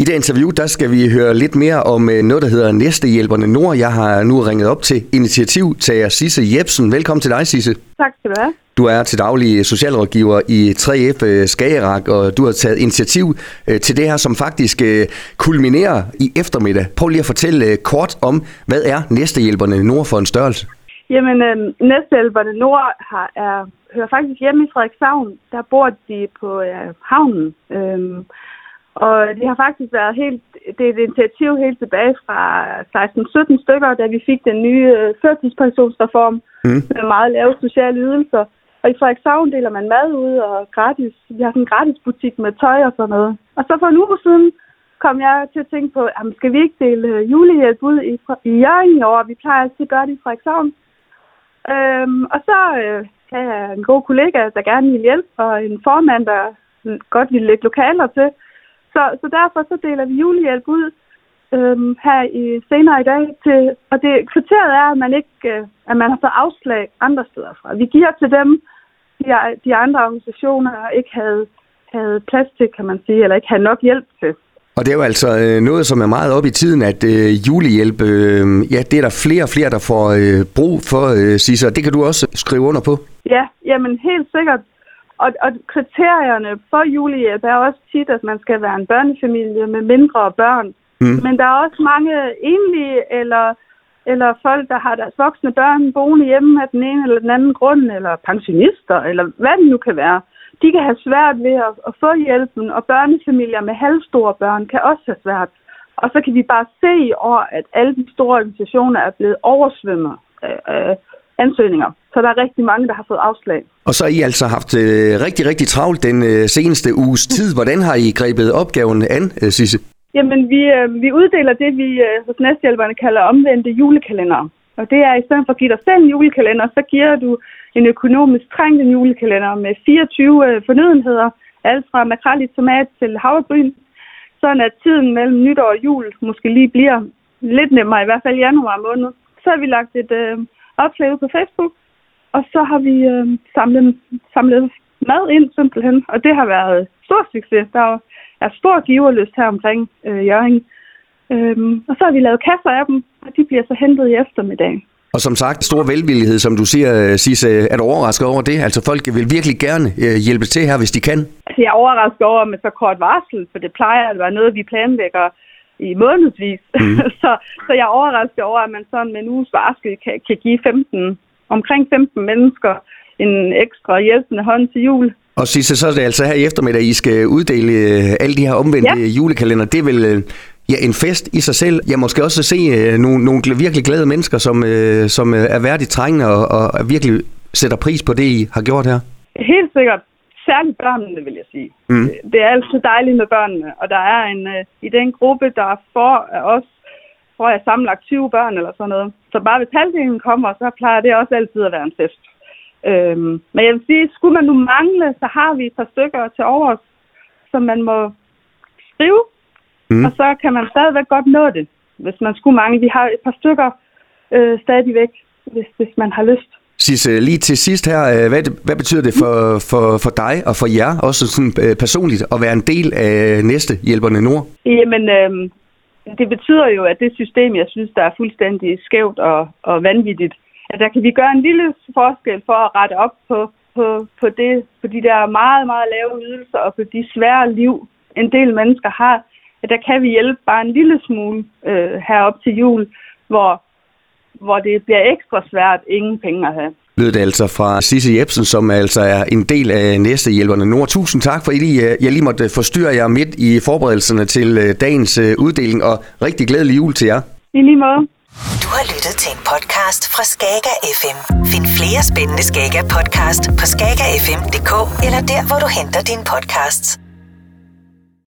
I det interview, der skal vi høre lidt mere om øh, noget, der hedder Næstehjælperne Nord. Jeg har nu ringet op til initiativtager Sisse Jebsen. Velkommen til dig, Sisse. Tak skal du have. Du er til daglig socialrådgiver i 3F øh, Skagerak, og du har taget initiativ øh, til det her, som faktisk kulminerer i eftermiddag. Prøv lige at fortælle kort om, hvad er Næstehjælperne Nord for en størrelse? Jamen, øh, Næstehjælperne Nord har, er, hører faktisk hjemme i Frederikshavn. Der bor de på øh, havnen. Øh, og det har faktisk været helt, det er et initiativ helt tilbage fra 16-17 stykker, da vi fik den nye øh, førtidspensionsreform mm. med meget lave sociale ydelser. Og i Frederikshavn deler man mad ud og gratis. Vi har sådan en gratis butik med tøj og sådan noget. Og så for en uge siden kom jeg til at tænke på, jamen skal vi ikke dele øh, julehjælp ud i, i Jørgen i år? Vi plejer altid at gøre det i Frederikshavn. Øhm, og så øh, har jeg en god kollega, der gerne vil hjælpe, og en formand, der godt vil lægge lokaler til. Så, så derfor så deler vi julehjælp ud øhm, her i, senere i dag. Til, og det kriteriet er, at man ikke øh, at man har fået afslag andre steder fra. Vi giver til dem, de, de andre organisationer ikke havde, havde plads til, kan man sige, eller ikke havde nok hjælp til. Og det er jo altså øh, noget, som er meget op i tiden, at øh, julehjælp, øh, ja, det er der flere og flere, der får øh, brug for, øh, Sisse, det kan du også skrive under på. Ja, jamen helt sikkert. Og, og kriterierne for julehjælp er også tit, at man skal være en børnefamilie med mindre børn. Mm. Men der er også mange enlige eller, eller folk, der har deres voksne børn boende hjemme af den ene eller den anden grund, eller pensionister, eller hvad det nu kan være. De kan have svært ved at, at få hjælpen, og børnefamilier med halvstore børn kan også have svært. Og så kan vi bare se i år, at alle de store organisationer er blevet oversvømmet af, af ansøgninger. Så der er rigtig mange, der har fået afslag. Og så har I altså haft øh, rigtig, rigtig travlt den øh, seneste uges tid. Hvordan har I grebet opgaven an, øh, Sisse? Jamen, vi, øh, vi uddeler det, vi øh, hos næsthjælperne kalder omvendte julekalender. Og det er, i stedet for at give dig selv en julekalender, så giver du en økonomisk trængt en julekalender med 24 øh, fornødenheder. Alt fra makrel i tomat til havregryn. Sådan at tiden mellem nytår og jul måske lige bliver lidt nemmere, i hvert fald i januar måned. Så har vi lagt et øh, opslag ud på Facebook, og så har vi øh, samlet, samlet mad ind simpelthen, og det har været stor succes. Der er stor giverlyst her omkring øh, Jørgen. Øhm, og så har vi lavet kasser af dem, og de bliver så hentet i eftermiddag. Og som sagt, stor velvillighed, som du siger, Sisse, er du overrasket over det? Altså folk vil virkelig gerne øh, hjælpe til her, hvis de kan? Altså, jeg er overrasket over med så kort varsel, for det plejer at være noget, vi planlægger i månedsvis. Mm. så, så jeg er overrasket over, at man sådan med en uges varsel kan, kan give 15 omkring 15 mennesker en ekstra hjælpende hånd til jul. Og Sisse, så er det altså her i eftermiddag, I skal uddele øh, alle de her omvendte ja. julekalender. Det er vel øh, ja, en fest i sig selv. Jeg måske også se øh, nogle, nogle virkelig glade mennesker, som, som er værdigt trængende og, og virkelig sætter pris på det, I har gjort her. Helt sikkert. Særligt børnene, vil jeg sige. Mm. Det er altid dejligt med børnene, og der er en i den gruppe, der får os tror jeg, sammenlagt 20 børn eller sådan noget. Så bare hvis halvdelen kommer, så plejer det også altid at være en fest. Øhm, men jeg vil sige, skulle man nu mangle, så har vi et par stykker til overs, som man må skrive, mm. og så kan man stadigvæk godt nå det, hvis man skulle mangle. Vi har et par stykker øh, stadigvæk, hvis, hvis man har lyst. Sisse, lige til sidst her, øh, hvad, hvad betyder det for, for, for dig og for jer, også sådan øh, personligt, at være en del af næste Hjælperne Nord? Jamen, øh, det betyder jo, at det system, jeg synes, der er fuldstændig skævt og, og vanvittigt, at der kan vi gøre en lille forskel for at rette op på, på, på, det, på de der meget, meget lave ydelser og på de svære liv, en del mennesker har. At der kan vi hjælpe bare en lille smule øh, herop til jul, hvor, hvor det bliver ekstra svært ingen penge at have lød det altså fra Sisse Jebsen, som altså er en del af Næstehjælperne Nord. Tusind tak, for at jeg lige måtte forstyrre jer midt i forberedelserne til øh, dagens øh, uddeling, og rigtig glædelig jul til jer. I lige måde. Du har lyttet til en podcast fra Skager FM. Find flere spændende Skager podcast på skagerfm.dk eller der, hvor du henter dine podcasts.